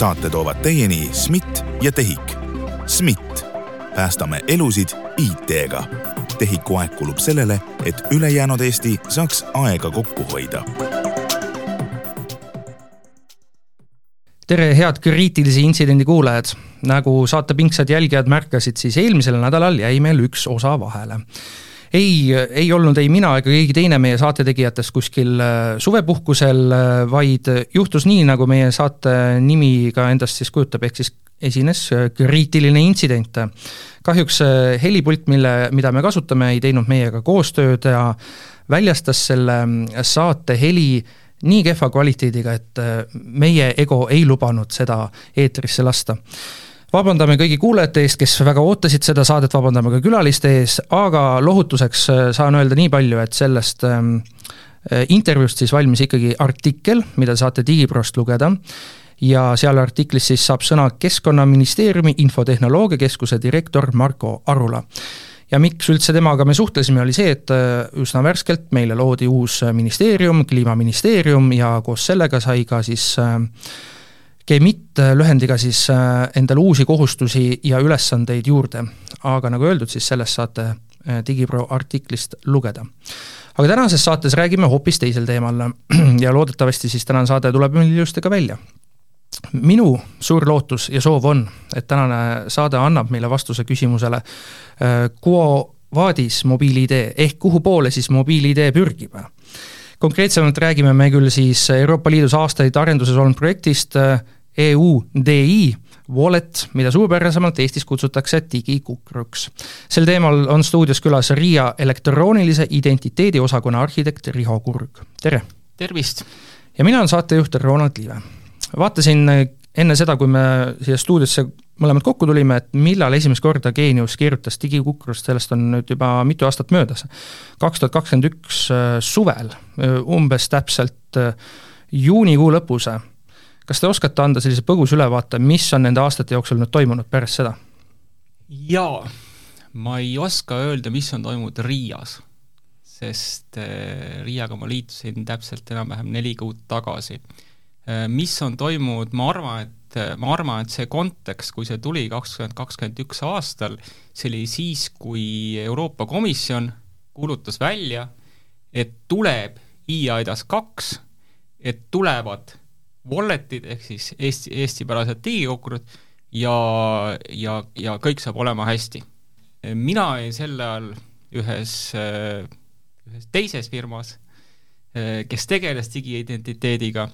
saate toovad teieni SMIT ja TEHIK. SMIT, päästame elusid IT-ga. TEHIK-u aeg kulub sellele, et ülejäänud Eesti saaks aega kokku hoida tere, head kriitilise intsidendi kuulajad! nagu saate pingsad jälgijad märkasid, siis eelmisel nädalal jäi meil üks osa vahele ei, ei olnud ei mina ega keegi teine meie saate tegijatest kuskil äh, suvepuhkusel, äh, vaid juhtus nii, nagu meie saate nimi ka endast siis kujutab, ehk siis esines äh, kriitiline intsident. kahjuks helipult, mille, mida me kasutame, ei teinud meiega koostööd ja väljastas selle saate heli nii kehva kvaliteediga, et meie ego ei lubanud seda eetrisse lasta vabandame kõigi kuulajate eest, kes väga ootasid seda saadet, vabandame ka külaliste ees, aga lohutuseks äh, saan öelda nii palju, et sellest ähm, äh, intervjuust siis valmis ikkagi artikkel, mida saate Digiprost lugeda ja seal artiklis siis saab sõna Keskkonnaministeeriumi Infotehnoloogia Keskuse direktor Marko Arula. ja miks üldse temaga me suhtlesime, oli see, et äh, üsna värskelt meile loodi uus ministeerium, Kliimaministeerium ja koos sellega sai ka siis äh, Gemit äh, lühendiga siis äh, endale uusi kohustusi ja ülesandeid juurde. aga nagu öeldud, siis sellest saate äh, Digipro artiklist lugeda. aga tänases saates räägime hoopis teisel teemal ja loodetavasti siis tänane saade tuleb meil ilusti ka välja. minu suur lootus ja soov on, et tänane saade annab meile vastuse küsimusele Quo vadis mobiil-ID ehk kuhu poole siis mobiil-ID pürgib konkreetsemalt räägime me küll siis Euroopa Liidus aastaid arenduses olnud projektist EUDI Wallet, mida suurpärasemalt Eestis kutsutakse digikukruks. sel teemal on stuudios külas RIA elektroonilise identiteedi osakonna arhitekt Riho Kurg, tere! tervist! ja mina olen saatejuht Ronald Liive. vaatasin enne seda, kui me siia stuudiosse mõlemad kokku tulime, et millal esimest korda Geenius kirjutas digikukrust, sellest on nüüd juba mitu aastat möödas. kaks tuhat kakskümmend üks äh, suvel, umbes täpselt äh, juunikuu lõpus kas te oskate anda sellise põgusa ülevaate, mis on nende aastate jooksul nüüd toimunud pärast seda? jaa, ma ei oska öelda, mis on toimunud Riias, sest äh, Riiaga ma liitusin täpselt enam-vähem neli kuud tagasi. Äh, mis on toimunud, ma arvan, et äh, ma arvan, et see kontekst, kui see tuli kakskümmend kakskümmend üks aastal, see oli siis, kui Euroopa Komisjon kuulutas välja, et tuleb e-IDAS kaks, et tulevad wallet'id ehk siis Eesti, eestipärased digikokurud ja, ja, ja kõik saab olema hästi. mina olin sel ajal ühes, ühes teises firmas, kes tegeles digiidentiteediga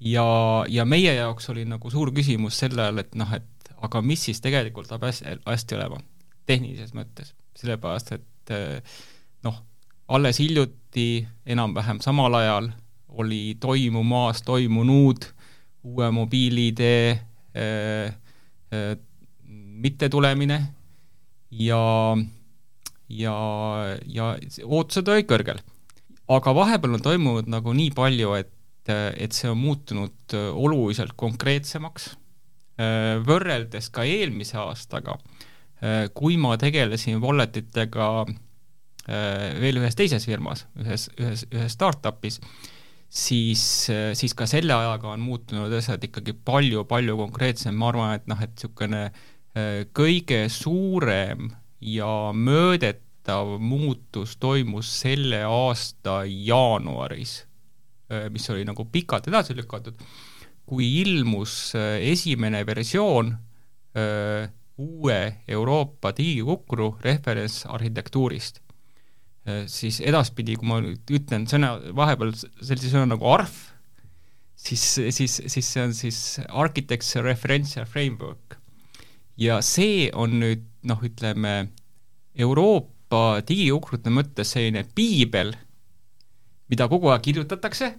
ja, ja meie jaoks oli nagu suur küsimus sel ajal, et noh, et aga mis siis tegelikult saab hästi, hästi olema, tehnilises mõttes, sellepärast et noh, alles hiljuti enam-vähem samal ajal oli toimumas, toimunud uue mobiil-ID äh, äh, mittetulemine ja, ja, ja ootused olid kõrgel. aga vahepeal on toimunud nagu nii palju, et, et see on muutunud oluliselt konkreetsemaks äh,, võrreldes ka eelmise aastaga äh,, kui ma tegelesin wallet itega äh, veel ühes teises firmas, ühes, ühes, ühes startup'is äh,, siis, siis ka selle ajaga on muutunud asjad ikkagi palju-palju konkreetsem, ma arvan, et noh, et niisugune äh, kõige suurem ja mõõdetav muutus toimus selle aasta jaanuaris, äh, mis oli nagu pikalt edasi lükatud, kui ilmus äh, esimene versioon öö, uue Euroopa digikukru referentsarhitektuurist Äh, siis edaspidi, kui ma nüüd ütlen sõna, vahepeal sellise sõna nagu arf, siis, siis, siis see on siis Architects Referential Framework. ja see on nüüd noh, ütleme Euroopa digiukrute mõttes selline piibel, mida kogu aeg kirjutatakse,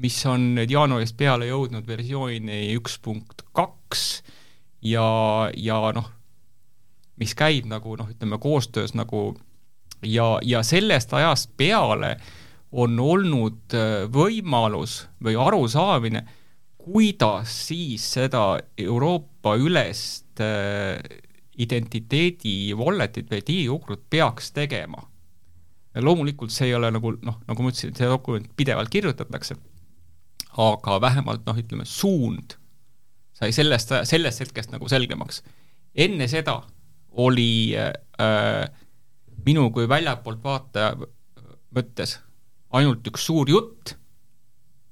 mis on nüüd jaanuarist peale jõudnud versiooni üks punkt kaks ja, ja noh, mis käib nagu noh, ütleme koostöös nagu ja, ja sellest ajast peale on olnud äh, võimalus või arusaamine, kuidas siis seda Euroopa ülest äh, identiteedi wallet'it või digiukrut peaks tegema. loomulikult see ei ole nagu noh, nagu ma ütlesin, see dokument pidevalt kirjutatakse, aga vähemalt noh, ütleme suund sai sellest, sellest hetkest nagu selgemaks. enne seda oli äh, minu kui väljapoolt vaataja mõttes ainult üks suur jutt,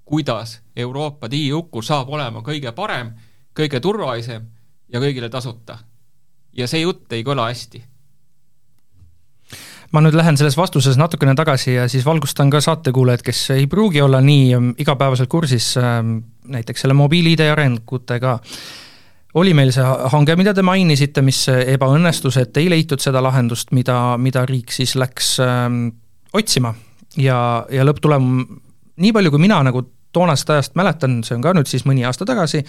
kuidas Euroopa digiukkur saab olema kõige parem, kõige turvalisem ja kõigile tasuta. ja see jutt ei kõla hästi ma nüüd lähen selles vastuses natukene tagasi ja siis valgustan ka saatekuulajaid, kes ei pruugi olla nii ähm, igapäevaselt kursis ähm, näiteks selle mobiil-ID arengutega. Oli meil see hange, mida te mainisite, mis ebaõnnestus, et ei leitud seda lahendust, mida, mida riik siis läks ähm, otsima. Ja, ja lõpptulem, nii palju kui mina nagu toonast ajast mäletan, see on ka nüüd siis mõni aasta tagasi,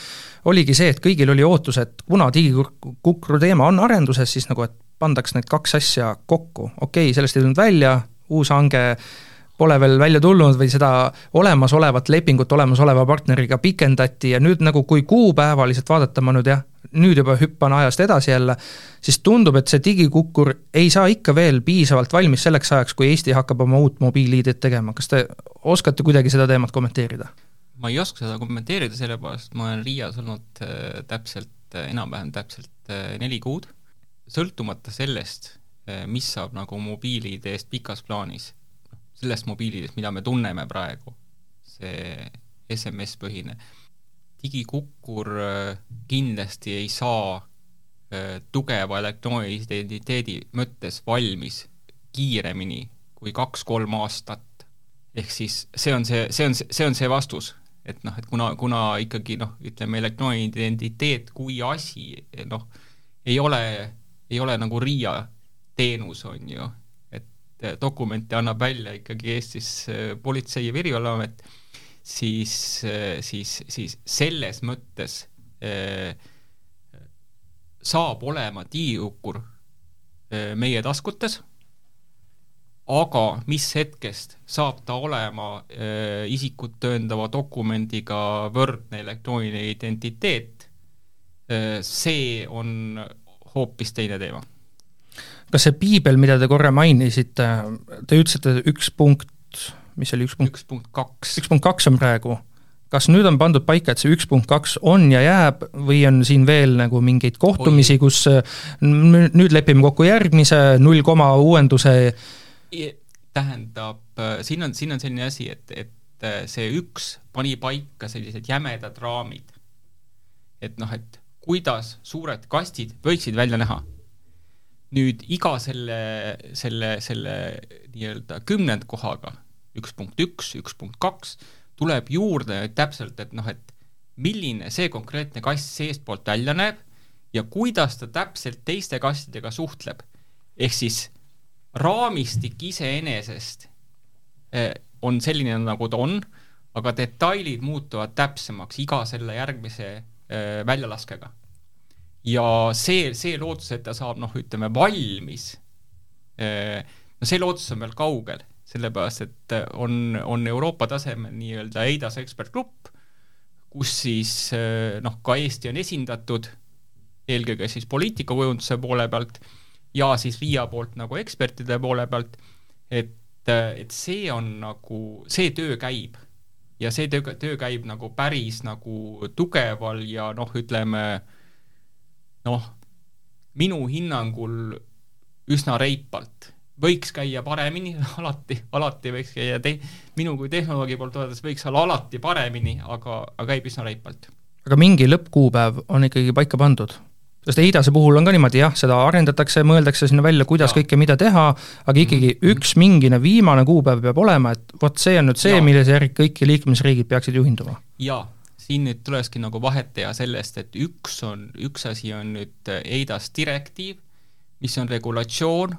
oligi see, et kõigil oli ootus, et kuna digikukru teema on arenduses, siis nagu, et pandaks need kaks asja kokku, okei okay,, sellest ei tulnud välja, uus hange pole veel välja tulnud või seda olemasolevat lepingut olemasoleva partneriga pikendati ja nüüd nagu, kui kuupäevaliselt vaadata, ma nüüd jah, nüüd juba hüppan ajast edasi jälle, siis tundub, et see digikukkur ei saa ikka veel piisavalt valmis selleks ajaks, kui Eesti hakkab oma uut mobiil-ID-d tegema, kas te oskate kuidagi seda teemat kommenteerida? ma ei oska seda kommenteerida, sellepärast ma olen Riias olnud äh, täpselt äh,, enam-vähem täpselt äh, neli kuud sõltumata sellest, mis saab nagu mobiil-ID-st pikas plaanis, sellest mobiil-ID-st, mida me tunneme praegu, see SMS-põhine, digikukkur eh, kindlasti ei saa eh, tugeva elektroonilise identiteedi mõttes valmis kiiremini kui kaks-kolm aastat. ehk siis see on see, see on, see on see vastus, et noh, et kuna, kuna ikkagi noh, ütleme elektrooniline identiteet kui asi noh, ei ole ei ole nagu RIA teenus, on ju, dokumente annab välja ikkagi Eestis eh, Politsei- ja Piirivalveamet, siis, eh, siis, siis selles mõttes eh, saab olema diiukur eh, meie taskutes, aga mis hetkest saab ta olema eh, isikut tõendava dokumendiga võrdne elektrooniline identiteet, see on hoopis teine teema. Kas see piibel, mida te korra mainisite, te ütlesite üks punkt, mis oli üks punkt? üks punkt kaks. üks punkt kaks on praegu, kas nüüd on pandud paika, et see üks punkt kaks on ja jääb või on siin veel nagu mingeid kohtumisi, kus nüüd lepime kokku järgmise null koma uuenduse? tähendab, siin on, siin on selline asi, et, et see üks pani paika sellised jämedad raamid. et noh, et kuidas suured kastid võiksid välja näha. Nüüd iga selle, selle, selle nii-öelda kümnendkohaga, üks punkt üks, üks punkt kaks, tuleb juurde täpselt, et noh, et milline see konkreetne kast seestpoolt välja näeb ja kuidas ta täpselt teiste kastidega suhtleb. ehk siis raamistik iseenesest eh, on selline, nagu ta on, aga detailid muutuvad täpsemaks iga selle järgmise äh, väljalaskega. Ja see, see lootus, et ta saab noh, ütleme valmis äh,, no see lootus on veel kaugel, sellepärast et on, on Euroopa tasemel nii-öelda EIDAS ekspertgrupp, kus siis äh, noh, ka Eesti on esindatud, eelkõige siis poliitikakujunduse poole pealt ja siis RIA poolt nagu ekspertide poole pealt, et, et see on nagu, see töö käib. Ja see töö, töö käib nagu päris nagu tugeval ja noh, ütleme noh, minu hinnangul üsna reipalt. võiks käia paremini, alati, alati võiks käia te-, minu kui tehnoloogi poolt vaadates võiks olla alati paremini, aga, aga käib üsna reipalt. aga mingi lõppkuupäev on ikkagi paika pandud? sest EIDAS-e puhul on ka niimoodi jah, seda arendatakse, mõeldakse sinna välja, kuidas ja. kõike, mida teha, aga ikkagi mm -hmm. üks mingine viimane kuupäev peab olema, et vot see on nüüd see, millise järgi kõik liikmesriigid peaksid juhinduma. jaa, siin nüüd tulekski nagu vahet teha sellest, et üks on, üks asi on nüüd EIDAS direktiiv, mis on regulatsioon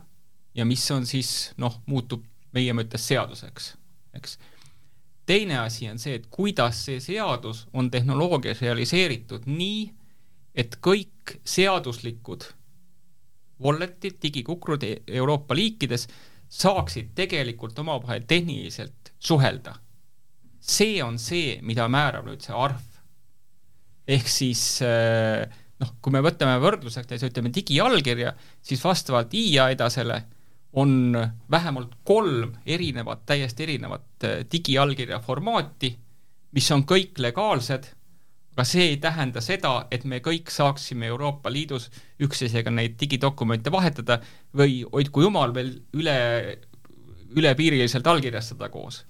ja mis on siis noh, muutub meie mõttes seaduseks, eks. teine asi on see, et kuidas see seadus on tehnoloogias realiseeritud nii, et kõik seaduslikud wallet'id, digikukrud e-, Euroopa liikides saaksid tegelikult omavahel tehniliselt suhelda. See on see, mida määrab nüüd see arv. ehk siis äh, noh, kui me võtame võrdluseks näiteks ütleme digiallkirja, siis vastavalt IA edasele on vähemalt kolm erinevat, täiesti erinevat äh, digiallkirja formaati, mis on kõik legaalsed aga see ei tähenda seda, et me kõik saaksime Euroopa Liidus üksteisega neid digidokumente vahetada või hoidku jumal veel üle, ülepiiriliselt allkirjastada koos.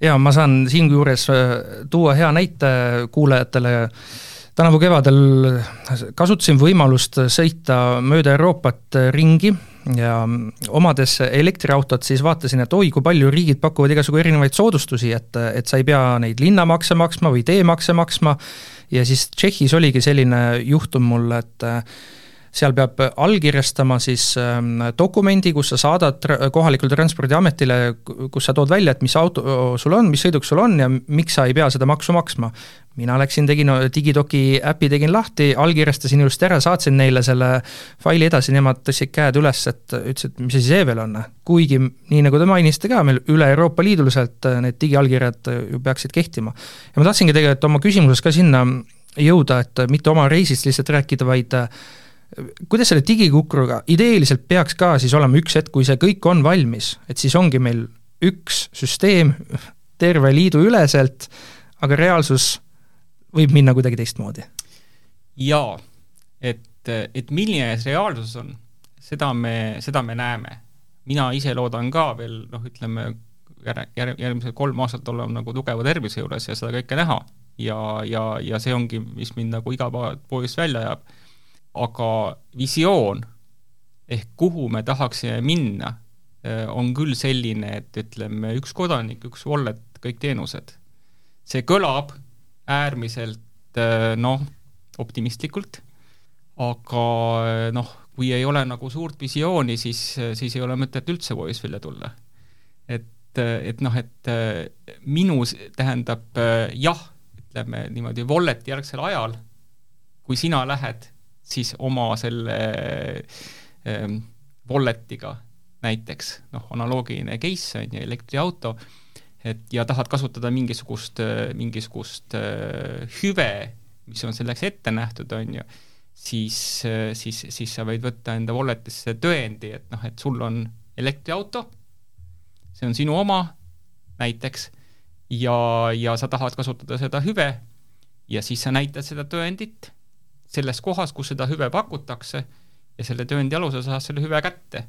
Jaa, ma saan siinjuures äh, tuua hea näite kuulajatele, tänavu kevadel kasutasin võimalust sõita mööda Euroopat ringi ja omades elektriautot, siis vaatasin, et oi, kui palju riigid pakuvad igasugu erinevaid soodustusi, et, et sa ei pea neid linnamakse maksma või teemakse maksma, ja siis Tšehhis oligi selline juhtum mul, et seal peab allkirjastama siis ähm, dokumendi, kus sa saadad kohalikule transpordiametile, kus sa tood välja, et mis auto sul on, mis sõiduk sul on ja miks sa ei pea seda maksu maksma. mina läksin, tegin Digidoki äpi, tegin lahti, allkirjastasin ilusti ära, saatsin neile selle faili edasi, nemad tõstsid käed üles, et ütlesid, mis asi see veel on. kuigi nii, nagu te mainisite ka, meil üle Euroopa Liiduliselt need digiallkirjad ju peaksid kehtima. ja ma tahtsingi tegelikult oma küsimuses ka sinna jõuda, et mitte oma reisist lihtsalt rääkida, vaid kuidas selle digikukruga, ideeliselt peaks ka siis olema üks hetk, kui see kõik on valmis, et siis ongi meil üks süsteem terve liidu üleselt, aga reaalsus võib minna kuidagi teistmoodi? jaa, et, et milline see reaalsus on, seda me, seda me näeme. mina ise loodan ka veel noh, ütleme jär-, jär-, järgmised kolm aastat olema nagu tugeva tervise juures ja seda kõike näha. ja, ja, ja see ongi, mis mind nagu igapäevapoolist välja ajab aga visioon ehk kuhu me tahaksime minna, eh, on küll selline, et ütleme, üks kodanik, üks wallet, kõik teenused. see kõlab äärmiselt eh, noh, optimistlikult, aga eh, noh, kui ei ole nagu suurt visiooni, siis, siis ei ole mõtet üldse voice välja tulla. et, et noh, et minu tähendab jah, ütleme niimoodi wallet järgsel ajal, kui sina lähed siis oma selle ähm, wallet'iga näiteks, noh, analoogiline case on ju, elektriauto, et ja tahad kasutada mingisugust, mingisugust äh, hüve, mis on selleks ette nähtud, on ju, siis, siis, siis sa võid võtta enda wallet'isse tõendi, et noh, et sul on elektriauto, see on sinu oma näiteks, ja, ja sa tahad kasutada seda hüve ja siis sa näitad seda tõendit selles kohas, kus seda hüve pakutakse ja selle tõendi alusel sa saad selle hüve kätte.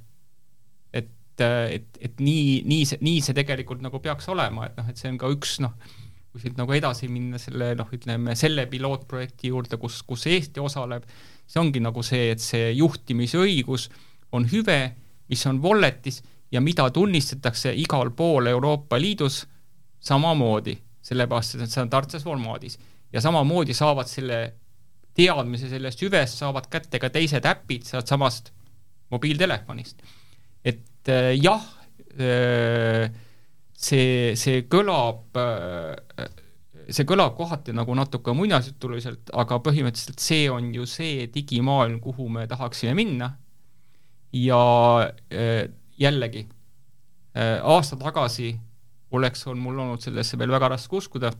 et, et, et nii, nii see, nii see tegelikult nagu peaks olema, et noh, et see on ka üks noh, kui siit nagu edasi minna selle noh, ütleme selle pilootprojekti juurde, kus, kus Eesti osaleb, see ongi nagu see, et see juhtimisõigus on hüve, mis on wallet'is ja mida tunnistatakse igal pool Euroopa Liidus samamoodi, sellepärast et see on tartses formaadis. ja samamoodi saavad selle teadmise sellest hüvest saavad kätte ka teised äpid sealtsamast mobiiltelefonist. et äh, jah äh,, see, see kõlab äh,, see kõlab kohati nagu natuke muinasjutuliselt, aga põhimõtteliselt see on ju see digimaailm, kuhu me tahaksime minna ja jällegi aasta tagasi oleks on mul olnud sellesse veel väga raske uskuda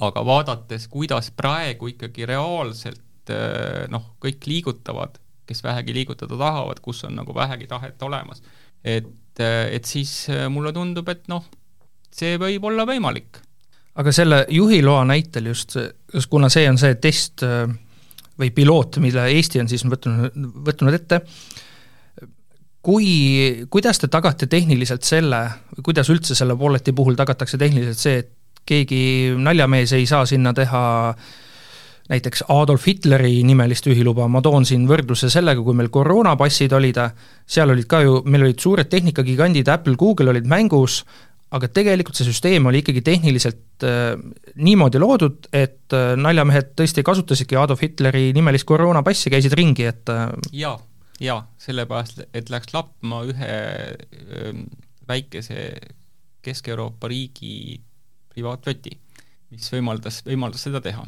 aga vaadates, kuidas praegu ikkagi reaalselt eh, noh, kõik liigutavad, kes vähegi liigutada tahavad, kus on nagu vähegi tahet olemas, et, eh, et siis eh, mulle tundub, et noh, see võib olla võimalik. aga selle juhiloa näitel just, just kuna see on see test või piloot, mille Eesti on siis võtnud, võtnud ette, kui, kuidas te tagate tehniliselt selle, kuidas üldse selle Walleti puhul tagatakse tehniliselt see, et keegi naljamees ei saa sinna teha näiteks Adolf Hitleri nimelist juhiluba, ma toon siin võrdluse sellega, kui meil koroonapassid olid, seal olid ka ju, meil olid suured tehnikagigandid, Apple, Google olid mängus, aga tegelikult see süsteem oli ikkagi tehniliselt äh, niimoodi loodud, et äh, naljamehed tõesti kasutasidki Adolf Hitleri nimelist koroonapassi, käisid ringi, et äh, jaa, jaa, sellepärast, et läks lappama ühe äh, väikese Kesk-Euroopa riigi privaatveti, mis võimaldas, võimaldas seda teha.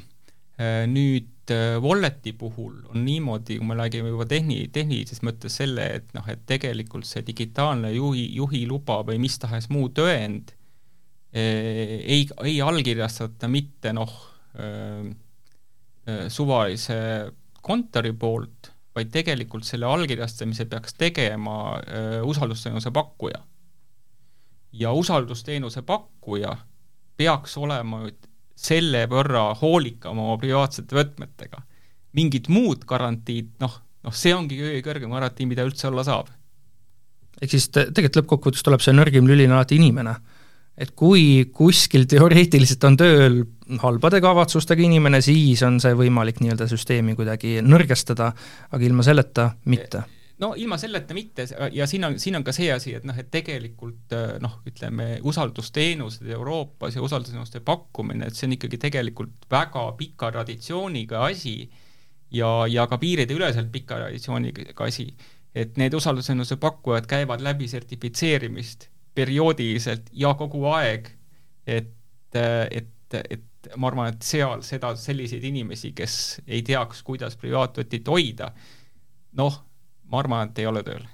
Äh, nüüd äh, Walleti puhul on niimoodi, kui me räägime juba tehni-, tehnilises mõttes selle, et noh, et tegelikult see digitaalne juhi, juhiluba või mis tahes muu tõend äh, ei, ei allkirjastata mitte noh, suvalise kontori poolt, vaid tegelikult selle allkirjastamise peaks tegema usaldusteenuse pakkuja. ja usaldusteenuse pakkuja peaks olema selle võrra hoolikam oma privaatsete võtmetega. mingid muud garantiid, noh, noh see ongi kõige kõrgem garantii, mida üldse olla saab. ehk siis te, tegelikult lõppkokkuvõttes tuleb see nõrgim lüline alati inimene. et kui kuskil teoreetiliselt on tööl halbade kavatsustega inimene, siis on see võimalik nii-öelda süsteemi kuidagi nõrgestada, aga ilma selleta mitte no ilma selleta mitte ja siin on, siin on ka see asi, et noh, et tegelikult noh, ütleme usaldusteenused Euroopas ja usaldusteenuste pakkumine, et see on ikkagi tegelikult väga pika traditsiooniga asi ja, ja ka piirideüleselt pika traditsiooniga asi. et need usaldusteenuse pakkujad käivad läbi sertifitseerimist perioodiliselt ja kogu aeg, et, et, et ma arvan, et seal seda, selliseid inimesi, kes ei teaks, kuidas privaatvõtit hoida, noh ma arvan, et ei ole tööl.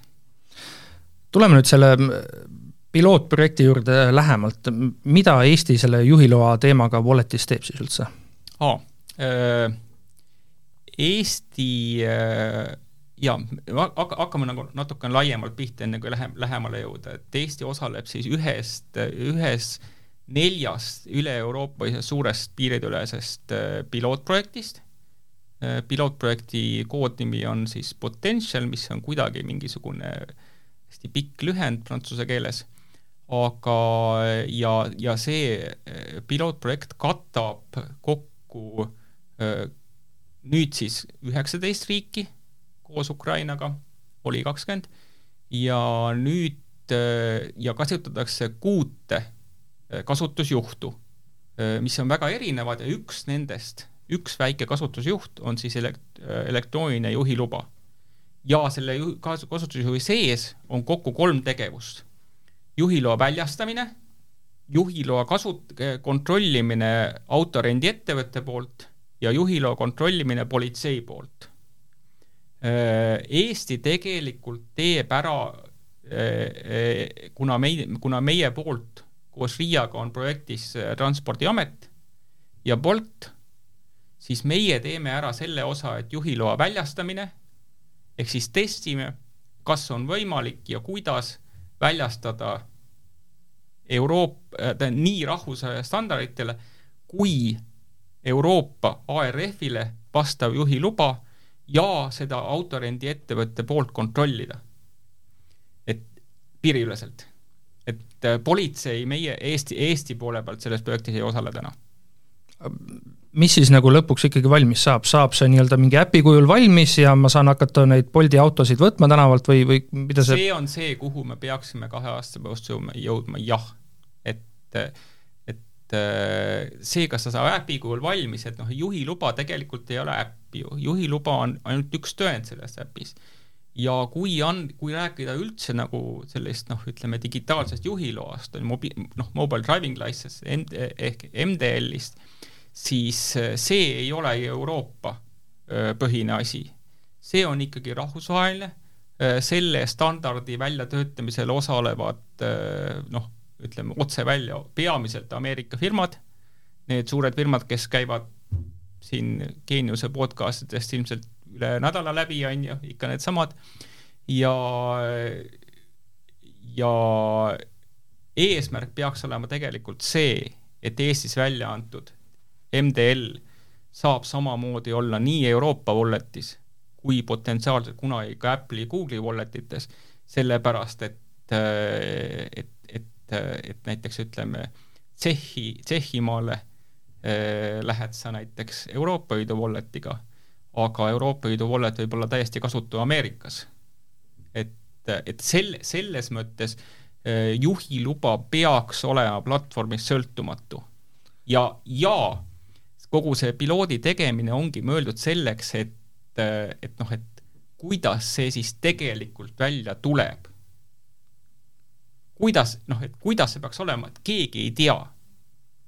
tuleme nüüd selle pilootprojekti juurde lähemalt, mida Eesti selle juhiloa teemaga Walletis teeb siis üldse oh,? Eesti jaa, hakkame nagu natukene laiemalt pihta, enne kui lähe-, lähemale jõuda, et Eesti osaleb siis ühest, ühes neljast üle-euroopalisest suurest pilootprojektist Äh, pilootprojekti koodnimi on siis Potential, mis on kuidagi mingisugune hästi pikk lühend prantsuse keeles, aga ja, ja see äh, pilootprojekt katab kokku äh, nüüd siis üheksateist riiki koos Ukrainaga, oli kakskümmend, ja nüüd ja kasutatakse kuute kasutusjuhtu, mis on väga erinevad ja üks nendest üks väike kasutusjuht on siis elekt-, elektrooniline juhiluba. ja selle juhi, kasutusjuhi sees on kokku kolm tegevust. juhiloa väljastamine, juhiloa kasut-, kontrollimine autorendiettevõtte poolt ja juhiloa kontrollimine politsei poolt. Eesti tegelikult teeb ära, kuna meie, kuna meie poolt koos RIA-ga on projektis Transpordiamet ja Bolt siis meie teeme ära selle osa, et juhiloa väljastamine, ehk siis testime, kas on võimalik ja kuidas väljastada Euroopa äh,, nii rahvusvahelistele standarditele kui Euroopa ARF-ile vastav juhiluba ja seda autorendiettevõtte poolt kontrollida. et piiriüleselt. et äh, politsei meie Eesti, Eesti poole pealt selles projektis ei osale täna mis siis nagu lõpuks ikkagi valmis saab, saab see nii-öelda mingi äpi kujul valmis ja ma saan hakata neid Bolti autosid võtma tänavalt või, või mida see see on see, kuhu me peaksime kahe aasta pärast jõudma, jah. et, et see, kas ta saab äpi kujul valmis, et noh, juhiluba tegelikult ei ole äpp ju, juhiluba on ainult üks tõend selles äpis. ja kui on, kui rääkida üldse nagu sellist noh, ütleme digitaalsest juhiloast, mobi-, noh, mobile driving license ehk MDL-ist siis äh, see ei ole Euroopa äh, põhine asi. see on ikkagi rahvusvaheline, äh, selle standardi väljatöötamisel osalevad noh, ütleme otse välja, peamiselt Ameerika firmad, need suured firmad, kes käivad siin Geeniuse podcastidest ilmselt üle nädala läbi, on ju, ikka needsamad, ja, ja eesmärk peaks olema tegelikult see, et Eestis välja antud MDL saab samamoodi olla nii Euroopa walletis kui potentsiaalselt kunagi ka Apple'i ja Google'i walletites, sellepärast et, et, et, et näiteks ütleme, Tšehhi, Tšehhimaale äh, lähed sa näiteks Euroopa Liidu walletiga, aga Euroopa Liidu wallet võib olla täiesti kasutu Ameerikas. et, et sel-, selles mõttes äh, juhiluba peaks olema platvormist sõltumatu. ja, ja kogu see piloodi tegemine ongi mõeldud selleks, et, et noh, et kuidas see siis tegelikult välja tuleb. kuidas, noh, et kuidas see peaks olema, et keegi ei tea.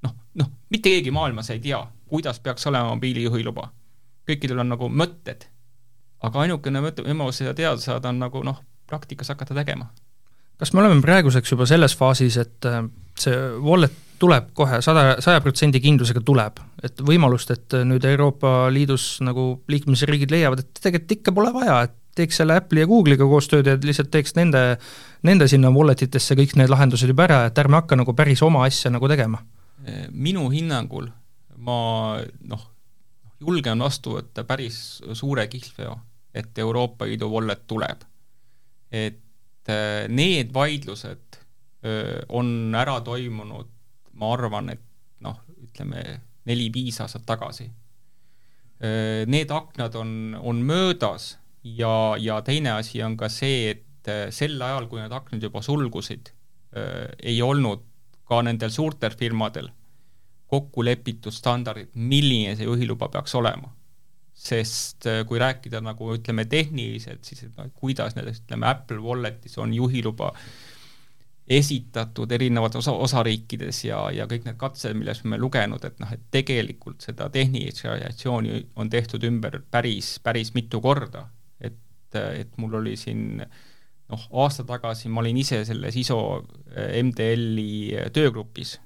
noh, noh, mitte keegi maailmas ei tea, kuidas peaks olema mobiilijuhiluba. kõikidel on nagu mõtted. aga ainukene mõte, võimalus seda teada saada on nagu noh, praktikas hakata tegema. kas me oleme praeguseks juba selles faasis, et äh, see wallet tuleb kohe sada, saja protsendi kindlusega tuleb, et võimalust, et nüüd Euroopa Liidus nagu liikmesriigid leiavad, et tegelikult ikka pole vaja, et teeks selle Apple'i ja Google'iga koostööd ja lihtsalt teeks nende, nende sinna wallet itesse kõik need lahendused juba ära, et ärme hakka nagu päris oma asja nagu tegema? minu hinnangul ma noh, julgen vastu võtta päris suure kihlveo, et Euroopa Liidu wallet tuleb. et äh, need vaidlused öö, on ära toimunud, ma arvan, et noh, ütleme neli-viis aastat tagasi. Need aknad on, on möödas ja, ja teine asi on ka see, et sel ajal, kui need aknad juba sulgusid, ei olnud ka nendel suurtel firmadel kokku lepitud standardid, milline see juhiluba peaks olema. sest äh, kui rääkida nagu ütleme tehniliselt, siis kuidas näiteks ütleme Apple Walletis on juhiluba esitatud erinevates osa, osariikides ja, ja kõik need katsed, millest me lugenud, et noh, et tegelikult seda tehnilist realisatsiooni on tehtud ümber päris, päris mitu korda. et, et mul oli siin noh, aasta tagasi ma olin ise selles ISO äh, MDL-i töögrupis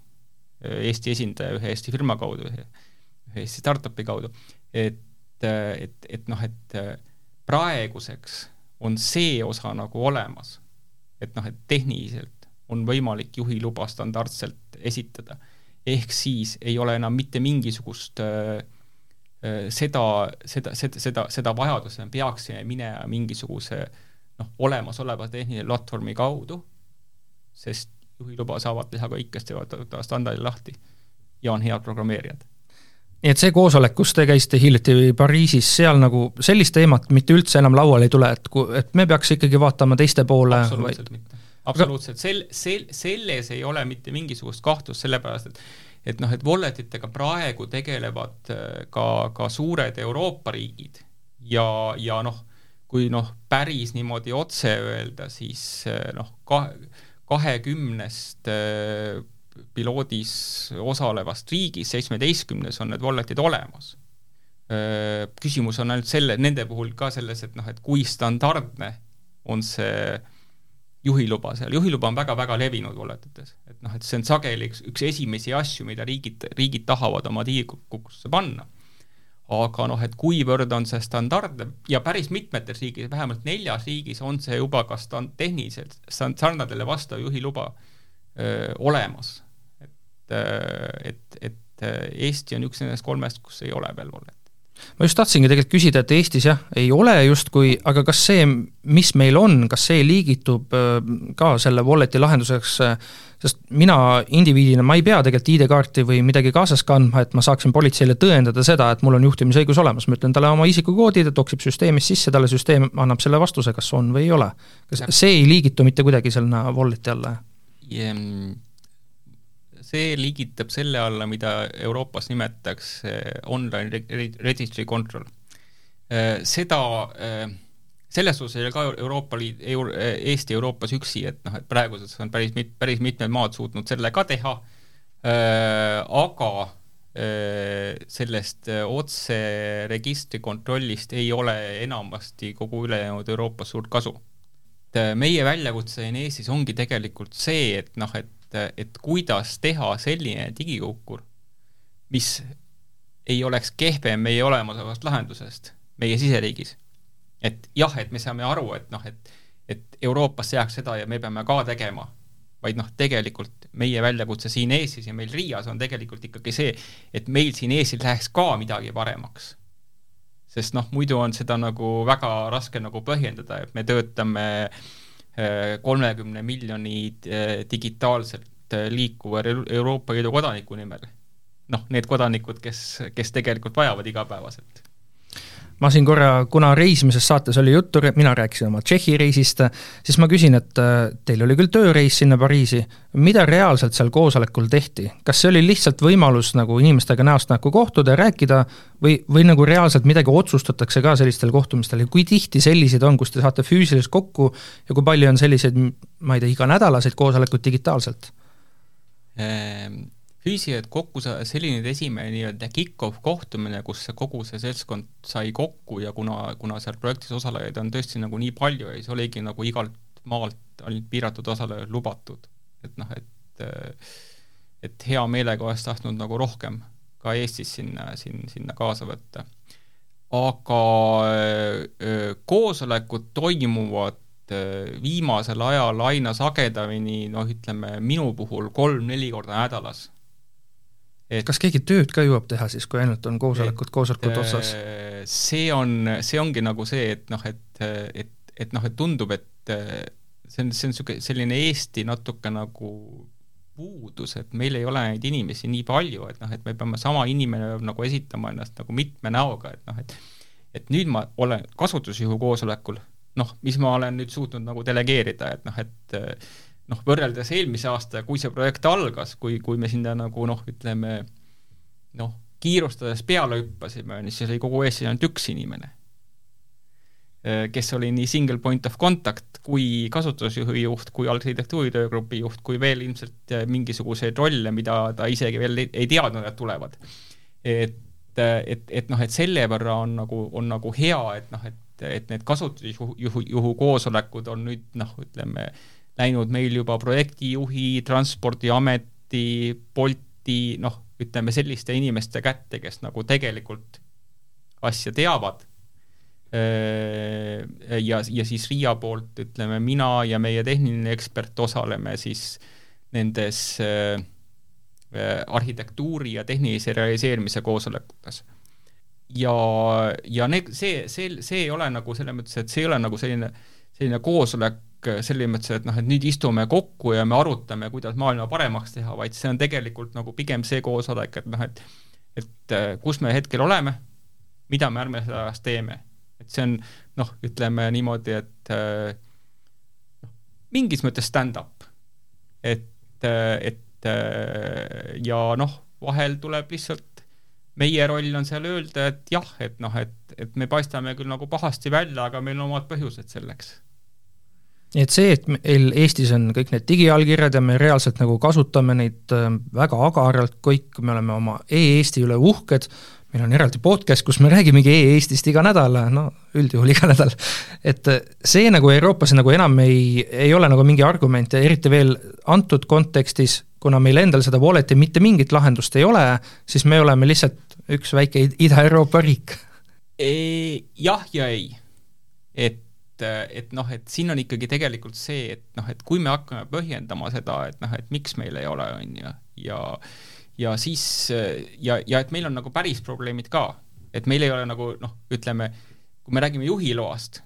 Eesti esindaja ühe Eesti firma kaudu, ühe, Eesti startup'i kaudu, et, et, et noh, et praeguseks on see osa nagu olemas. et noh, et tehniliselt on võimalik juhiluba standardselt esitada, ehk siis ei ole enam mitte mingisugust äh, seda, seda, seda, seda, seda vajadust, me peaksime minema mingisuguse noh, olemasoleva tehnilise platvormi kaudu, sest juhiluba saavad teha kõik, kes teevad standardi lahti ja on head programmeerijad nii et see koosolek, kus te käisite hiljuti Pariisis, seal nagu sellist teemat mitte üldse enam lauale ei tule, et ku-, et me peaks ikkagi vaatama teiste poole absoluutselt vaid... mitte. Absoluutselt, sel-, sel-, selles ei ole mitte mingisugust kahtlust, sellepärast et et noh, et wallet itega praegu tegelevad äh, ka, ka suured Euroopa riigid ja, ja noh, kui noh, päris niimoodi otse öelda, siis äh, noh, ka kahekümnest äh, piloodis osalevast riigist seitsmeteistkümnes on need wallet'id olemas. Küsimus on ainult selle, nende puhul ka selles, et noh, et kui standardne on see juhiluba seal, juhiluba on väga-väga levinud wallet ites, et noh, et see on sageli üks, üks esimesi asju, mida riigid, riigid tahavad oma digikukusse panna. aga noh, et kuivõrd on see standardne ja päris mitmetes riigis, vähemalt neljas riigis on see juba ka stand-, tehniliselt standardile vastav juhiluba öö, olemas. et, et, et Eesti on üks nendest kolmest, kus ei ole veel wallet ma just tahtsingi tegelikult küsida, et Eestis jah, ei ole justkui, aga kas see, mis meil on, kas see liigitub ka selle wallet'i lahenduseks sest mina indiviidina, ma ei pea tegelikult ID-kaarti või midagi kaasas kandma, et ma saaksin politseile tõendada seda, et mul on juhtimisõigus olemas, ma ütlen talle oma isikukoodi, ta toksib süsteemis sisse, talle süsteem annab selle vastuse, kas on või ei ole. kas see ei liigitu mitte kuidagi sinna wallet'i alla? See liigitab selle alla, mida Euroopas nimetatakse online registry control. Äh, seda äh, selles suhtes ei ole ka Euroopa Liit, Eesti Euroopas üksi, et noh, et praeguseks on päris mit-, päris mitmed maad suutnud selle ka teha aga sellest äh, otseregistri kontrollist ei ole enamasti kogu ülejäänud Euroopas suurt kasu. meie väljakutse siin Eestis ongi tegelikult see, et noh, et, et kuidas teha selline digikukkur, mis ei oleks kehvem meie olemasolevast lahendusest meie siseriigis et jah, et me saame aru, et noh, et et Euroopas tehakse seda ja me peame ka tegema, vaid noh, tegelikult meie väljakutse siin Eestis ja meil Riias on tegelikult ikkagi see, et meil siin Eestis läheks ka midagi paremaks. sest noh, muidu on seda nagu väga raske nagu põhjendada, et me töötame äh, kolmekümne miljoni äh, digitaalselt äh, liikuva Euroopa Liidu kodaniku nimel. noh, need kodanikud, kes, kes tegelikult vajavad igapäevaselt ma siin korra, kuna reisimises saates oli juttu, mina rääkisin oma Tšehhi reisist, siis ma küsin, et äh, teil oli küll tööreis sinna Pariisi, mida reaalselt seal koosolekul tehti? kas see oli lihtsalt võimalus nagu inimestega näost näkku kohtuda ja rääkida või, või nagu reaalselt midagi otsustatakse ka sellistel kohtumistel ja kui tihti selliseid on, kus te saate füüsiliselt kokku ja kui palju on selliseid, ma ei tea, iganädalaseid koosolekuid digitaalselt ehm,? Füüsiliselt kokku oli nüüd esimene nii-öelda kick-off kohtumine, kus see kogu see seltskond sai kokku ja kuna, kuna seal projektis osalejaid on tõesti nagu nii palju ja siis oligi nagu igalt maalt ainult piiratud osalejad lubatud, et noh, et et hea meelega oleks tahtnud nagu rohkem ka Eestis sinna, siin, sinna kaasa võtta. aga koosolekud toimuvad viimasel ajal aina sagedamini, noh, ütleme minu puhul kolm-neli korda nädalas et kas keegi tööd ka jõuab teha siis, kui ainult on koosolekud, koosolekud otsas? Äh, see on, see ongi nagu see, et noh, et, et, et noh, et tundub, et see on, see on niisugune, selline Eesti natuke nagu puudus, et meil ei ole neid inimesi nii palju, et noh, et me peame, sama inimene peab nagu esitama ennast nagu mitme näoga, et noh, et et nüüd ma olen kasutusjuhu koosolekul, noh, mis ma olen nüüd suutnud nagu delegeerida, et noh, et noh, võrreldes eelmise aasta, kui see projekt algas, kui, kui me sinna nagu noh, ütleme noh, kiirustades peale hüppasime, siis oli kogu Eestis ainult üks inimene Äh, kes oli nii single point of contact kui kasutusjuhi juht, kui arhitektuuritöögrupi juht, kui veel ilmselt äh, mingisuguseid rolle, mida ta isegi veel ei, teadnud, et tulevad. et, äh, et, et noh, et selle võrra on nagu, on nagu hea, et noh, et, et need kasutusjuhu, juhu, juhu koosolekud on nüüd noh, ütleme, läinud meil juba projektijuhi, Transpordiameti, Bolti, noh, ütleme selliste inimeste kätte, kes nagu tegelikult asja teavad ja, ja siis RIA poolt ütleme, mina ja meie tehniline ekspert osaleme siis nendes arhitektuuri ja tehnilise realiseerimise koosolekutes. ja, ja need, see, see, see ei ole nagu selles mõttes, et see ei ole nagu selline, selline koosolek selles mõttes, et noh, et nüüd istume kokku ja me arutame, kuidas maailma paremaks teha, vaid see on tegelikult nagu pigem see koosolek, et noh, et et kus me hetkel oleme, mida me järgmises ajas teeme et see on noh, ütleme niimoodi, et äh, noh, mingis mõttes stand-up. et, äh, et äh, ja noh, vahel tuleb lihtsalt, meie roll on seal öelda, et jah, et noh, et, et me paistame küll nagu pahasti välja, aga meil on omad põhjused selleks et see, et meil Eestis on kõik need digiallkirjad ja me reaalselt nagu kasutame neid väga agaralt kõik, me oleme oma e-Eesti üle uhked, meil on eraldi podcast, kus me räägimegi e-Eestist iga nädal, no üldjuhul iga nädal. et see nagu Euroopas nagu enam ei, ei ole nagu mingi argument ja eriti veel antud kontekstis, kuna meil endal seda wallet'i mitte mingit lahendust ei ole, siis me oleme lihtsalt üks väike Ida-Euroopa riik. jah ja ei. et et noh, et siin on ikkagi tegelikult see, et noh, et kui me hakkame põhjendama seda, et noh, et miks meil ei ole, on ju, ja ja siis ja, ja et meil on nagu päris probleemid ka, et meil ei ole nagu noh, ütleme, kui me räägime juhiloast,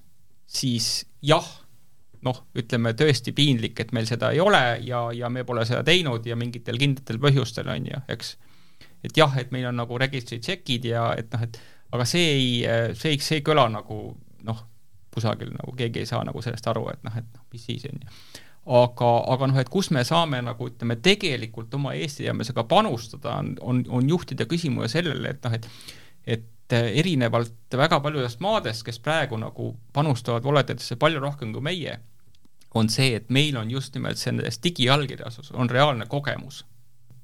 siis jah, noh, ütleme tõesti piinlik, et meil seda ei ole ja, ja me pole seda teinud ja mingitel kindlatel põhjustel, on ju, eks. et jah, et meil on nagu registry check'id ja et noh, et aga see ei, see ei, see ei kõla nagu noh, kusagil nagu keegi ei saa nagu sellest aru, et noh, et noh, mis siis, on ju aga, aga noh, et kus me saame nagu ütleme, tegelikult oma Eesti teadmisega panustada, on, on, on juhtida küsimuse sellele, et noh, et et erinevalt väga paljudest maadest, kes praegu nagu panustavad voletitesse palju rohkem kui meie, on see, et meil on just nimelt selles digiallkirjas on reaalne kogemus.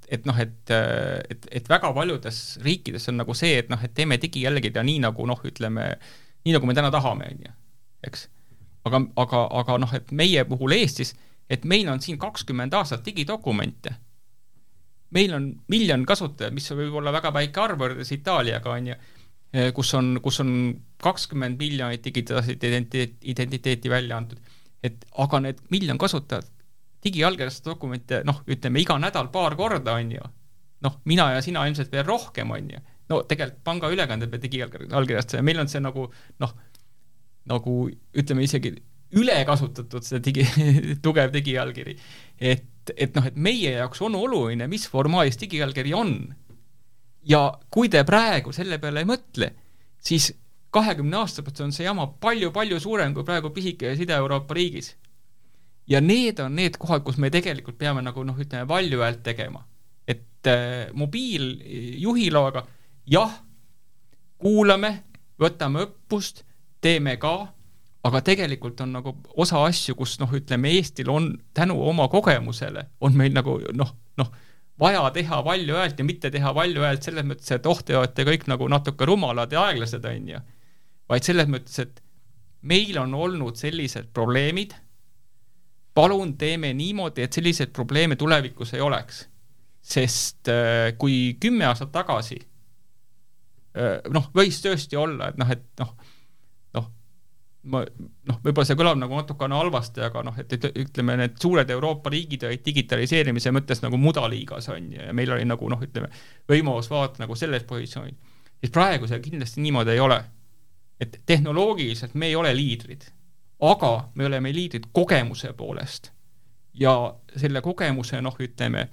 et noh, et, et, et väga paljudes riikides on nagu see, et noh, et teeme digiallkirja nii nagu noh, ütleme, nii nagu me täna tahame, on ju, eks. aga, aga, aga noh, et meie puhul Eestis et meil on siin kakskümmend aastat digidokumente. meil on miljon kasutajat, mis võib olla väga väike arv võrreldes Itaaliaga, on ju, eh, kus on, kus on kakskümmend miljonit digitaalset identiteeti, identiteeti välja antud. et aga need miljon kasutajat digiallkirjastatud dokumente, noh, ütleme iga nädal paar korda, on ju, noh, mina ja sina ilmselt veel rohkem, on ju, no tegelikult pangaülekanded peab digiallkirjastama ja meil on see nagu noh, nagu ütleme isegi ülekasutatud, see digi, tugev digiallkiri. et, et noh, et meie jaoks on oluline, mis formaadis digiallkiri on. ja kui te praegu selle peale ei mõtle, siis kahekümne aasta pärast on see jama palju-palju suurem kui praegu pisikeses Ida-Euroopa riigis. ja need on need kohad, kus me tegelikult peame nagu noh, ütleme valju häält tegema. et äh, mobiiljuhiloaga jah, kuulame, võtame õppust, teeme ka aga tegelikult on nagu osa asju, kus noh, ütleme Eestil on tänu oma kogemusele, on meil nagu noh, noh, vaja teha valju häält ja mitte teha valju häält selles mõttes, et oh, te olete kõik nagu natuke rumalad ja aeglased, on ju. vaid selles mõttes, et meil on olnud sellised probleemid, palun teeme niimoodi, et selliseid probleeme tulevikus ei oleks. sest äh, kui kümme aastat tagasi äh, noh, võis tõesti olla, et noh, et noh, ma noh, võib-olla see kõlab nagu natukene halvasti, aga noh, et, ütleme, need suured Euroopa riigid olid digitaliseerimise mõttes nagu mudaliigas, on ju, ja meil oli nagu noh, ütleme, võimalus vaadata nagu selles positsioonis. siis praegu see kindlasti niimoodi ei ole. et tehnoloogiliselt me ei ole liidrid, aga me oleme liidrid kogemuse poolest. ja selle kogemuse noh, ütleme,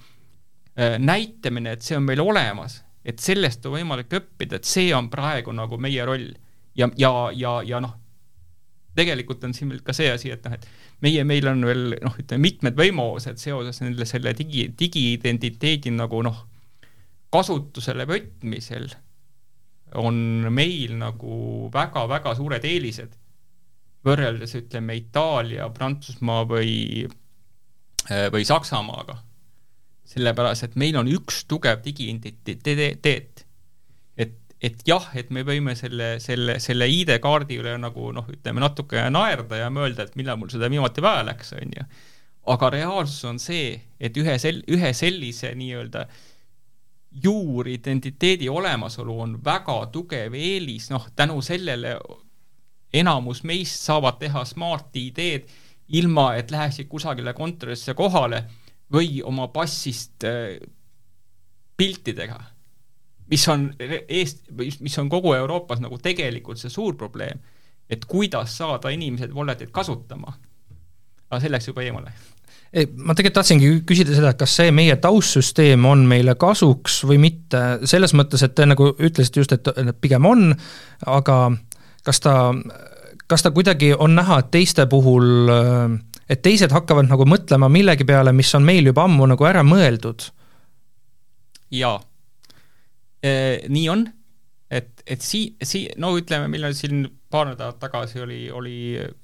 äh, näitamine, et see on meil olemas, et sellest on võimalik õppida, et see on praegu nagu meie roll. ja, ja, ja, ja noh, tegelikult on siin veel ka see asi, et noh, et meie, meil on veel noh, ütleme mitmed võimalused seoses nende selle digi, digiidentiteedi nagu noh, kasutusele võtmisel on meil nagu väga-väga suured eelised võrreldes ütleme Itaalia, Prantsusmaa või, või Saksamaaga. sellepärast, et meil on üks tugev digiidentiteet et jah, et me võime selle, selle, selle ID-kaardi üle nagu noh, ütleme natuke naerda ja mõelda, et millal mul seda viimati vaja läks, on ju. aga reaalsus on see, et ühe sel-, ühe sellise nii-öelda juuridentiteedi olemasolu on väga tugev eelis, noh, tänu sellele enamus meist saavad teha Smart ID-d ilma, et läheksid kusagile kontorisse kohale või oma passist äh, piltidega mis on eest, mis on kogu Euroopas nagu tegelikult see suur probleem, et kuidas saada inimesed wallet'it kasutama. aga see läks juba eemale ei, ma tegelikult tahtsingi küsida seda, et kas see meie taustsüsteem on meile kasuks või mitte, selles mõttes, et te nagu ütlesite just, et pigem on, aga kas ta, kas ta kuidagi on näha, et teiste puhul, et teised hakkavad nagu mõtlema millegi peale, mis on meil juba ammu nagu ära mõeldud? jaa nii on, et, et sii-, sii-, no ütleme, on siin paar nädalat tagasi oli, oli,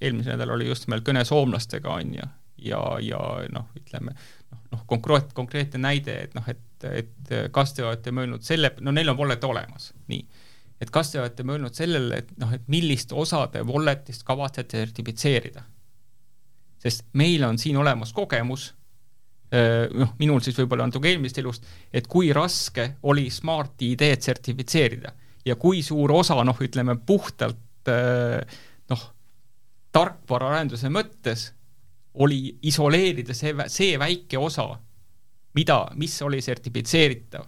eelmisel nädalal oli just nimelt kõne soomlastega, on ju, ja, ja noh, ütleme noh, noh, konkreet-, konkreetne näide, et noh, et, et kas te olete mõelnud selle, no neil on wallet olemas, nii. et kas te olete mõelnud sellele, et noh, et millist osa te wallet'ist kavatsete sertifitseerida? sest meil on siin olemas kogemus Äh, noh, minul siis võib-olla natuke eelmisest elust, et kui raske oli Smart ID-d sertifitseerida ja kui suur osa noh, ütleme puhtalt äh, noh, tarkvaraarenduse mõttes oli isoleerida see, see väike osa, mida, mis oli sertifitseeritav.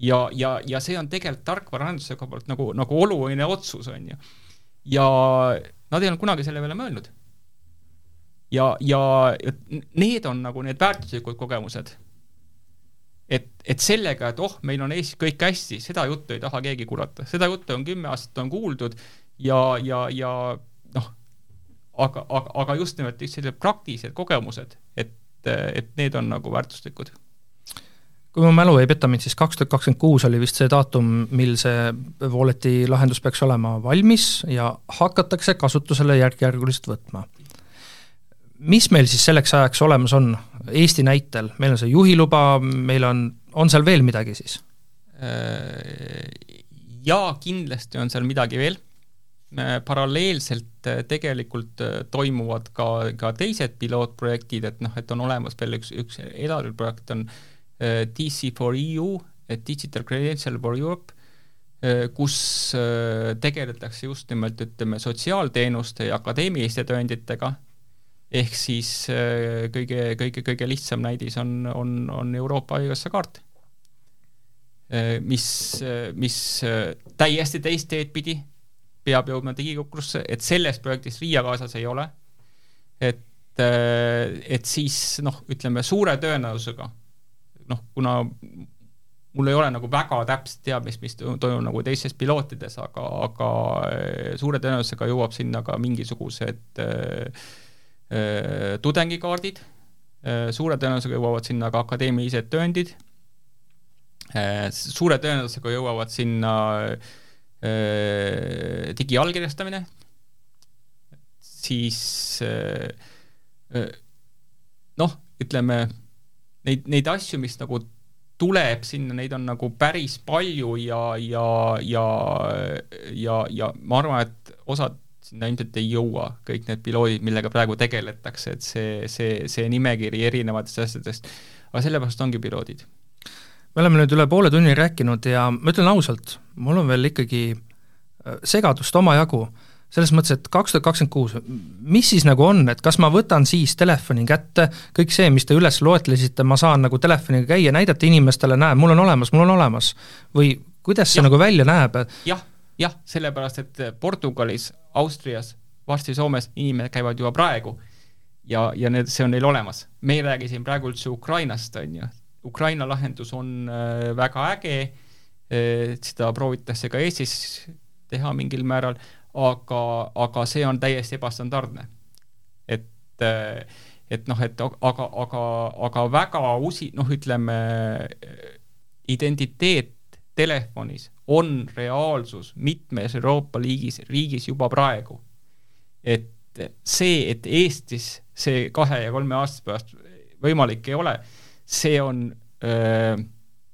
ja, ja, ja see on tegelikult tarkvaraarenduse koha pealt nagu, nagu oluline otsus, on ju. ja nad ei olnud kunagi selle peale mõelnud ja, ja need on nagu need väärtuslikud kogemused. et, et sellega, et oh, meil on Eestis kõik hästi, seda juttu ei taha keegi kuulata, seda juttu on kümme aastat on kuuldud ja, ja, ja noh, aga, aga, aga just nimelt sellised praktilised kogemused, et, et need on nagu väärtuslikud. Kui mu mälu ei peta mind, siis kaks tuhat kakskümmend kuus oli vist see daatum, mil see Walleti lahendus peaks olema valmis ja hakatakse kasutusele järk-järguliselt võtma mis meil siis selleks ajaks olemas on, Eesti näitel, meil on see juhiluba, meil on, on seal veel midagi siis? Äh, jaa, kindlasti on seal midagi veel, äh, paralleelselt äh, tegelikult toimuvad ka, ka teised pilootprojektid, et noh, et on olemas veel üks, üks edasiprojekt on DC for EU, Digital Credential for Europe, kus tegeletakse just nimelt ütleme, sotsiaalteenuste ja akadeemiliste tõenditega ehk siis äh, kõige, kõige, kõige lihtsam näidis on, on, on Euroopa Haigekassa kaart, äh, mis, mis äh, täiesti teist teed pidi peab jõudma digikokkusse, et selles projektis Riia kaasas ei ole, et, et siis noh, ütleme suure tõenäosusega noh, kuna mul ei ole nagu väga täpset teadmist, mis toimub nagu teistes pilootides, aga, aga suure tõenäosusega jõuab sinna ka mingisugused Äh, tudengikaardid, äh, suure tõenäosusega jõuavad sinna ka akadeemilised tõendid, äh, suure tõenäosusega jõuavad sinna digiallkirjastamine, siis noh, ütleme neid, neid asju, mis nagu tuleb sinna, neid on nagu päris palju ja, ja, ja, ja, ja ma arvan, et osad sinna ilmselt ei jõua kõik need piloodid, millega praegu tegeletakse, et see, see, see nimekiri erinevatest asjadest, aga sellepärast ongi piloodid. me oleme nüüd üle poole tunni rääkinud ja ma ütlen ausalt, mul on veel ikkagi äh, segadust omajagu, selles mõttes, et kaks tuhat kakskümmend kuus, mis siis nagu on, et kas ma võtan siis telefoni kätte, kõik see, mis te üles loetlesite, ma saan nagu telefoniga käia, näidata inimestele, näe, mul on olemas, mul on olemas, või kuidas see ja. nagu välja näeb? jah, jah, sellepärast et Portugalis, Austrias, varsti Soomes inimesed käivad juba praegu ja, ja need, see on neil olemas. me ei räägi siin praegu üldse Ukrainast, on ju, Ukraina lahendus on äh, väga äge äh,, seda proovitakse ka Eestis teha mingil määral aga, aga see on täiesti ebastandardne. et, et noh, et aga, aga, aga väga usi-, noh, ütleme, identiteet telefonis on reaalsus mitmes Euroopa liigis, riigis juba praegu. et see, et Eestis see kahe ja kolme aasta pärast võimalik ei ole, see on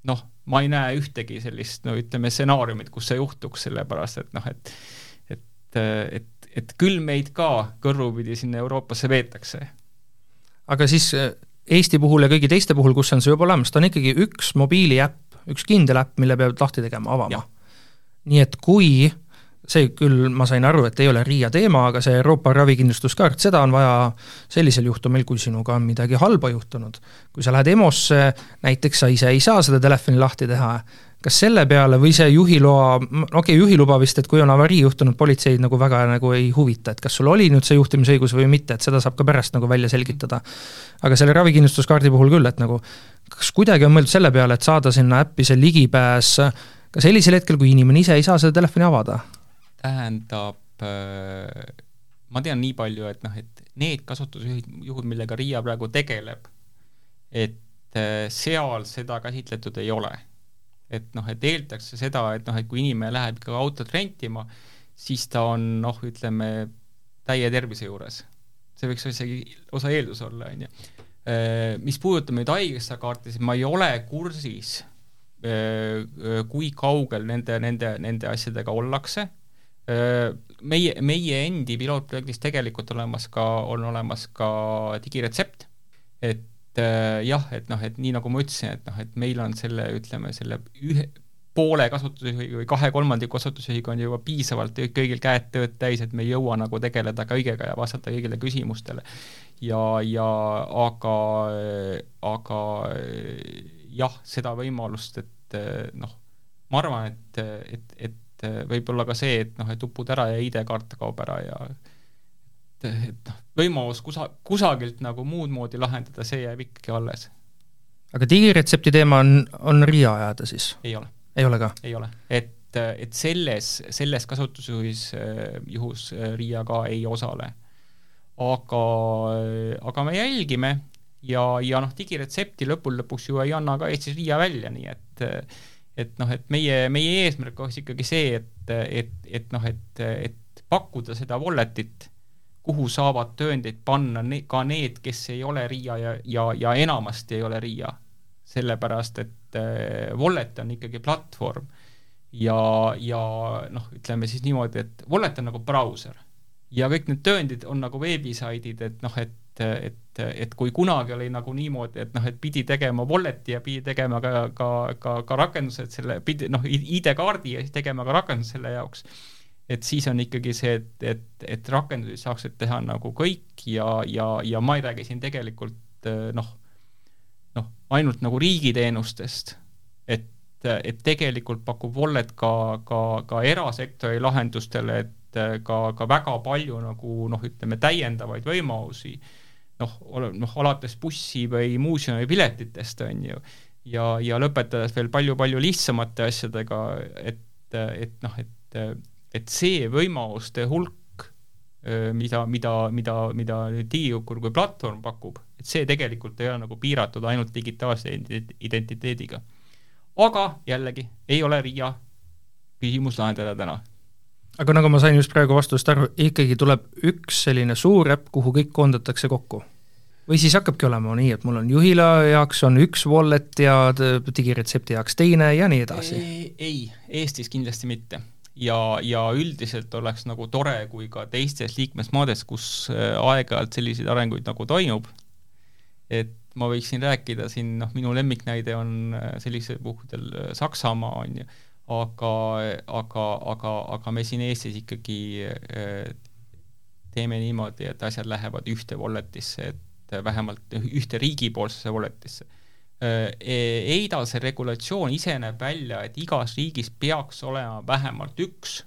noh, ma ei näe ühtegi sellist, no ütleme, stsenaariumit, kus see juhtuks, sellepärast et noh, et et, et, et küll meid ka kõrvupidi sinna Euroopasse veetakse. aga siis Eesti puhul ja kõigi teiste puhul, kus on see juba olemas, ta on ikkagi üks mobiiliäpp, üks kindel äpp, mille peab lahti tegema, avama. nii et kui see küll, ma sain aru, et ei ole RIA teema, aga see Euroopa ravikindlustuskaart, seda on vaja sellisel juhtumil, kui sinuga on midagi halba juhtunud. kui sa lähed EMO-sse, näiteks sa ise ei saa seda telefoni lahti teha, kas selle peale või see juhiloa, okei okay,, juhiluba vist, et kui on avarii juhtunud, politseid nagu väga nagu ei huvita, et kas sul oli nüüd see juhtimisõigus või mitte, et seda saab ka pärast nagu välja selgitada. aga selle ravikindlustuskaardi puhul küll, et nagu kas kuidagi on mõeldud selle peale, et saada sinna äppi see ligipääs ka sellisel hetkel, kui inimene ise ei saa seda telefoni avada? tähendab, äh, ma tean nii palju, et noh, et need kasutusjuhud, millega RIA praegu tegeleb, et äh, seal seda käsitletud ei ole et noh, et eeldakse seda, et noh, et kui inimene läheb ikka autot rentima, siis ta on noh, ütleme, täie tervise juures. see võiks isegi osa eeldus olla, on ju. Äh, mis puudutab nüüd haigekassa kaarti, siis ma ei ole kursis, äh, kui kaugel nende, nende, nende asjadega ollakse, äh, meie, meie endi pilootprojektis tegelikult olemas ka, on olemas ka digiretsept, et äh, jah, et noh, et nii nagu ma ütlesin, et noh, et meil on selle, ütleme, selle ühe, poole kasutusjuhiga või kahe kolmandiku kasutusjuhiga on juba piisavalt kõigil käed tööd täis, et me ei jõua nagu tegeleda kõigega ja vastata kõigile küsimustele. ja, ja aga, aga jah, seda võimalust, et noh, ma arvan, et, et, et võib-olla ka see, et noh, et upud ära ja ID-kaart kaob ära ja et, et noh, võimalus kusa-, kusagilt nagu muud moodi lahendada, see jääb ikkagi alles. aga digiretsepti teema on, on RIA ajada siis? ei ole. ei ole ka? ei ole, et, et selles, selles kasutusjuhis, juhus RIA ka ei osale. aga, aga me jälgime ja, ja noh, digiretsepti lõppude lõpuks ju ei anna ka Eestis RIA välja, nii et et noh, et meie, meie eesmärk oleks ikkagi see, et, et, et noh, et, et pakkuda seda wallet'it kuhu saavad tõendeid panna ne-, ka need, kes ei ole RIA ja, ja, ja enamasti ei ole RIA. sellepärast, et äh, Wallet on ikkagi platvorm ja, ja noh, ütleme siis niimoodi, et Wallet on nagu brauser. ja kõik need tõendid on nagu veebisaidid, et noh, et et, et kui kunagi oli nagu niimoodi, et noh, et pidi tegema wallet'i ja pidi tegema ka, ka, ka, ka rakendused selle, pidi noh, ID-kaardi ja siis tegema ka rakendus selle jaoks et siis on ikkagi see, et, et, et rakendusi saaksid teha nagu kõik ja, ja, ja ma ei räägi siin tegelikult noh, noh, ainult nagu riigiteenustest, et, et tegelikult pakub Wallet ka, ka, ka erasektori lahendustele, et ka, ka väga palju nagu noh, ütleme täiendavaid võimalusi, noh, noh alates bussi või muuseumi piletitest, on ju, ja, ja lõpetades veel palju-palju lihtsamate asjadega, et, et noh, et et see võimaluste hulk, mida, mida, mida, mida digijukur kui platvorm pakub, et see tegelikult ei ole nagu piiratud ainult digitaalse identiteediga. aga jällegi, ei ole RIA küsimus lahendada täna aga nagu ma sain just praegu vastusest aru, ikkagi tuleb üks selline suur äpp, kuhu kõik koondatakse kokku? või siis hakkabki olema nii, et mul on juhila jaoks on üks wallet ja digiretsepti jaoks teine ja nii edasi? ei, Eestis kindlasti mitte ja, ja üldiselt oleks nagu tore, kui ka teistes liikmesmaades, kus äh, aeg-ajalt selliseid arenguid nagu toimub, et ma võiksin rääkida siin, noh, minu lemmiknäide on äh, sellisel puhkudel äh, Saksamaa, on ju, aga, aga, aga, aga me siin Eestis ikkagi teeme niimoodi, et asjad lähevad ühte wallet'isse, et vähemalt ühte riigipoolsesse wallet'isse EIDAS-e regulatsioon ise näeb välja, et igas riigis peaks olema vähemalt üks,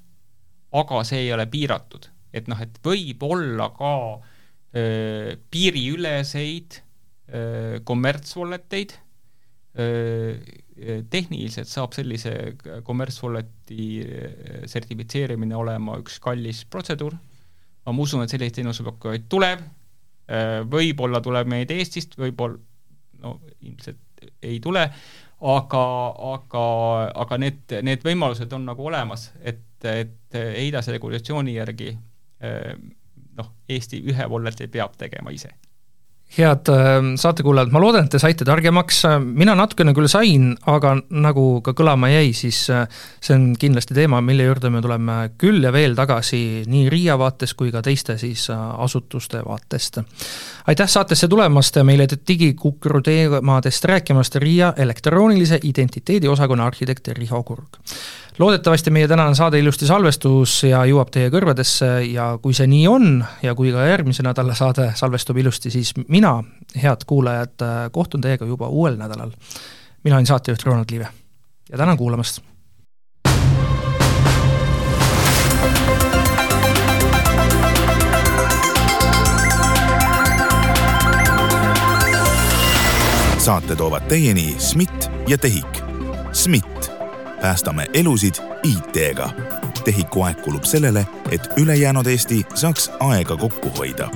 aga see ei ole piiratud. et noh, et võib olla ka öö, piiriüleseid kommertswalleteid, tehniliselt saab sellise kommertswalleti sertifitseerimine olema üks kallis protseduur, ma usun, et selliseid teenusepakkujaid tuleb, võib-olla tuleb neid Eestist, võib-olla ilmselt ei tule, aga, aga, aga need, need võimalused on nagu olemas, et, et EIDAS regulatsiooni järgi noh, Eesti ühe walleti peab tegema ise head ähm, saatekuulajad, ma loodan, et te saite targemaks, mina natukene küll sain, aga nagu ka kõlama jäi, siis äh, see on kindlasti teema, mille juurde me tuleme küll ja veel tagasi nii RIA vaates kui ka teiste siis äh, asutuste vaatest. aitäh saatesse tulemast ja meile digikukru teemadest rääkimast, RIA elektroonilise identiteedi osakonna arhitekt Riho Kurg loodetavasti meie tänane saade ilusti salvestus ja jõuab teie kõrvadesse ja kui see nii on ja kui ka järgmise nädala saade salvestub ilusti, siis mina, head kuulajad, kohtun teiega juba uuel nädalal. mina olen saatejuht Ronald Liive ja tänan kuulamast saate toovad teieni SMIT ja TEHIK. SMIT päästame elusid IT-ga. tehiku aeg kulub sellele, et ülejäänud Eesti saaks aega kokku hoida